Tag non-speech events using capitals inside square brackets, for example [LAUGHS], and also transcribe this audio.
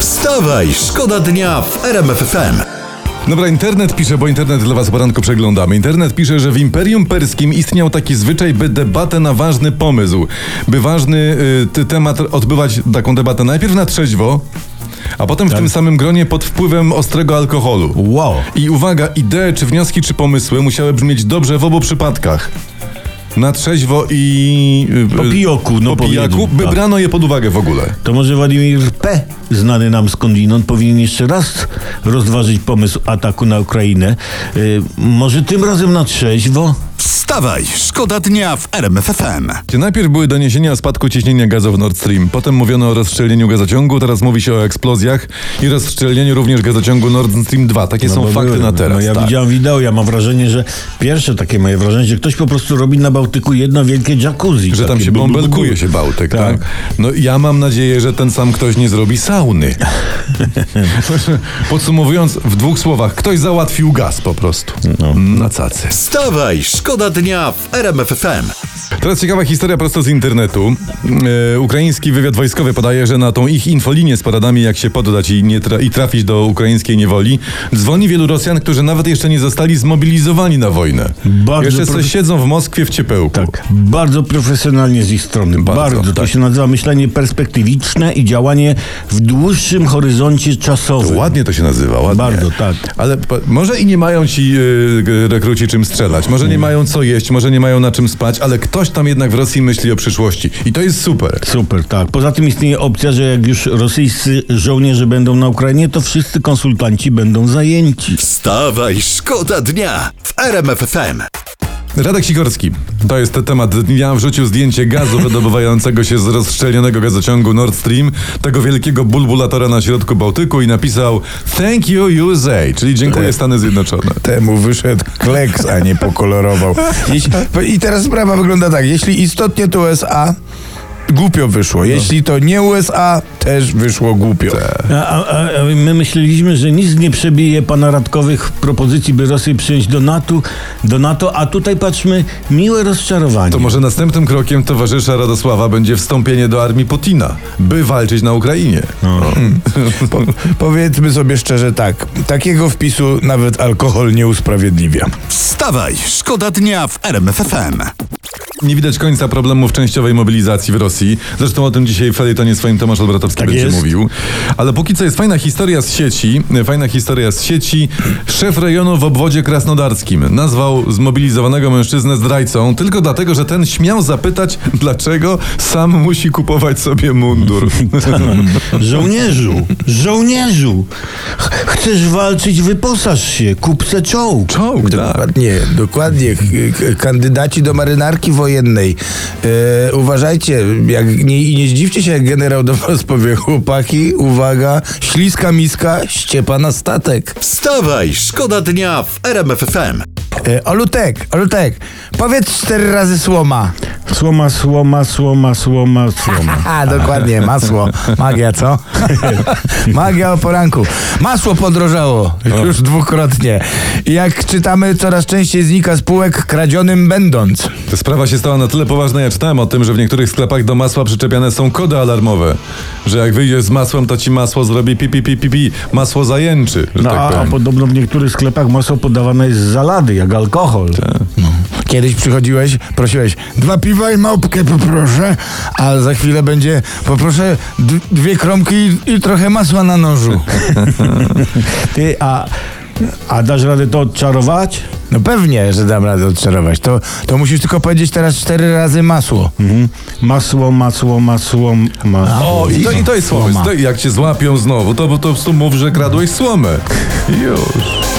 Wstawaj, szkoda dnia w RMF FM. Dobra, internet pisze, bo internet dla was poranku przeglądamy. Internet pisze, że w Imperium Perskim istniał taki zwyczaj, by debatę na ważny pomysł, by ważny y, temat odbywać taką debatę najpierw na trzeźwo, a potem w tym samym gronie pod wpływem ostrego alkoholu. Wow. I uwaga, idee, czy wnioski, czy pomysły musiały brzmieć dobrze w obu przypadkach. Na trzeźwo i... y, Po pijoku, no po pijaku, by tak. brano je pod uwagę w ogóle. To może Władimir P., znany nam skądinąd, powinien jeszcze raz rozważyć pomysł ataku na Ukrainę. Y, może tym razem na trzeźwo? Wstawaj, szkoda dnia w RMF FM. Najpierw były doniesienia o spadku ciśnienia gazu w Nord Stream, potem mówiono o rozszczelnieniu gazociągu, teraz mówi się o eksplozjach i rozszczelnieniu również gazociągu Nord Stream 2. Takie są bo fakty były. na teraz. No ja tak. widziałem wideo, ja mam wrażenie, że pierwsze takie moje wrażenie, że ktoś po prostu robi na Bałtyku jedno wielkie jacuzzi. Że tam się bąbelkuje się Bałtyk, tak. Tak. No ja mam nadzieję, że ten sam ktoś nie zrobi sauny. [LAUGHS] Podsumowując w dwóch słowach, ktoś załatwił gaz po prostu. No. Na cacy. Wstawaj, szkoda dnia w RMF FM. Teraz ciekawa historia prosto z internetu. E, ukraiński wywiad wojskowy podaje, że na tą ich infolinię z poradami, jak się poddać i, nie tra- i trafić do ukraińskiej niewoli, dzwoni wielu Rosjan, którzy nawet jeszcze nie zostali zmobilizowani na wojnę. Bardzo jeszcze sobie siedzą w Moskwie w ciepełku. Tak, bardzo profesjonalnie z ich strony. Bardzo, Bardzo. To tak. się nazywa myślenie perspektywiczne i działanie w dłuższym horyzoncie czasowym. Ładnie to się nazywa, ładnie. Bardzo, tak. Ale po- może i nie mają ci yy, rekruci czym strzelać, może nie mają co jeść, może nie mają na czym spać, ale ktoś tam jednak w Rosji myśli o przyszłości. I to jest super. Super, tak. Poza tym istnieje opcja, że jak już rosyjscy żołnierze będą na Ukrainie, to wszyscy konsultanci będą zajęci. Wstawaj, szkoda dnia w RMF FM. Radek Sikorski, to jest ten temat dnia, wrzucił zdjęcie gazu [LAUGHS] wydobywającego się z rozszczelnionego gazociągu Nord Stream, tego wielkiego bulbulatora na środku Bałtyku i napisał Thank you USA, czyli dziękuję Stany Zjednoczone. temu wyszedł kleks, a nie pokolorował. [LAUGHS] I teraz sprawa wygląda tak. Jeśli istotnie to USA, głupio wyszło. Jeśli to nie USA, też wyszło głupio. A, a, a my myśleliśmy, że nic nie przebije pana Radkowych propozycji, by Rosję przyjąć do NATO, do NATO a tutaj patrzmy, miłe rozczarowanie. To może następnym krokiem towarzysza Radosława będzie wstąpienie do armii Putina, by walczyć na Ukrainie. [LAUGHS] Po, powiedzmy sobie szczerze tak. Takiego wpisu nawet alkohol nie usprawiedliwia. Wstawaj, szkoda dnia w RMF FM. Nie widać końca problemów częściowej mobilizacji w Rosji. Zresztą o tym dzisiaj w felietonie swoim Tomasz Olbratowski Tak będzie jest. mówił. Ale póki co jest fajna historia z sieci. Fajna historia z sieci. Szef rejonu w obwodzie krasnodarskim nazwał zmobilizowanego mężczyznę zdrajcą tylko dlatego, że ten śmiał zapytać, dlaczego sam musi kupować sobie mundur. [LAUGHS] Żołnierzu, żołnierzu, ch- chcesz walczyć, wyposaż się, kup se czołg. Czołg, tak. Dokładnie, dokładnie. K- k- Kandydaci do marynarki wojennej. E, uważajcie, jak, nie, i nie zdziwcie się, jak generał do was powie, chłopaki, uwaga, śliska miska, ściepa na statek. Wstawaj, szkoda dnia w RMF FM. E, Olutek, Olutek, powiedz cztery razy słoma. Słoma, słoma, słoma, słoma, słoma. [LAUGHS] A, dokładnie, masło. Magia, co? [LAUGHS] Magia o poranku. Masło podrożało już dwukrotnie. Jak czytamy, coraz częściej znika z półek kradzionym będąc. Ta sprawa się stała na tyle poważna, ja czytałem o tym, że w niektórych sklepach do masła przyczepiane są kody alarmowe. Że jak wyjdziesz z masłem, to ci masło zrobi pi pi pi pi, pi. masło zajęczy, że No, tak a, powiem. podobno w niektórych sklepach masło podawane jest z zalady, jak alkohol. Kiedyś przychodziłeś, prosiłeś dwa piwa i małpkę poproszę, a za chwilę będzie poproszę dwie kromki i, i trochę masła na nożu. [LAUGHS] Ty, a, a dasz radę to odczarować? No pewnie, że dam radę odczarować. To, to musisz tylko powiedzieć teraz cztery razy masło. Mhm. Masło, masło, masło, masło. O, i to, i to jest słowo. Słoma. To, jak cię złapią znowu, to, to po prostu mów, że kradłeś słomę. Już.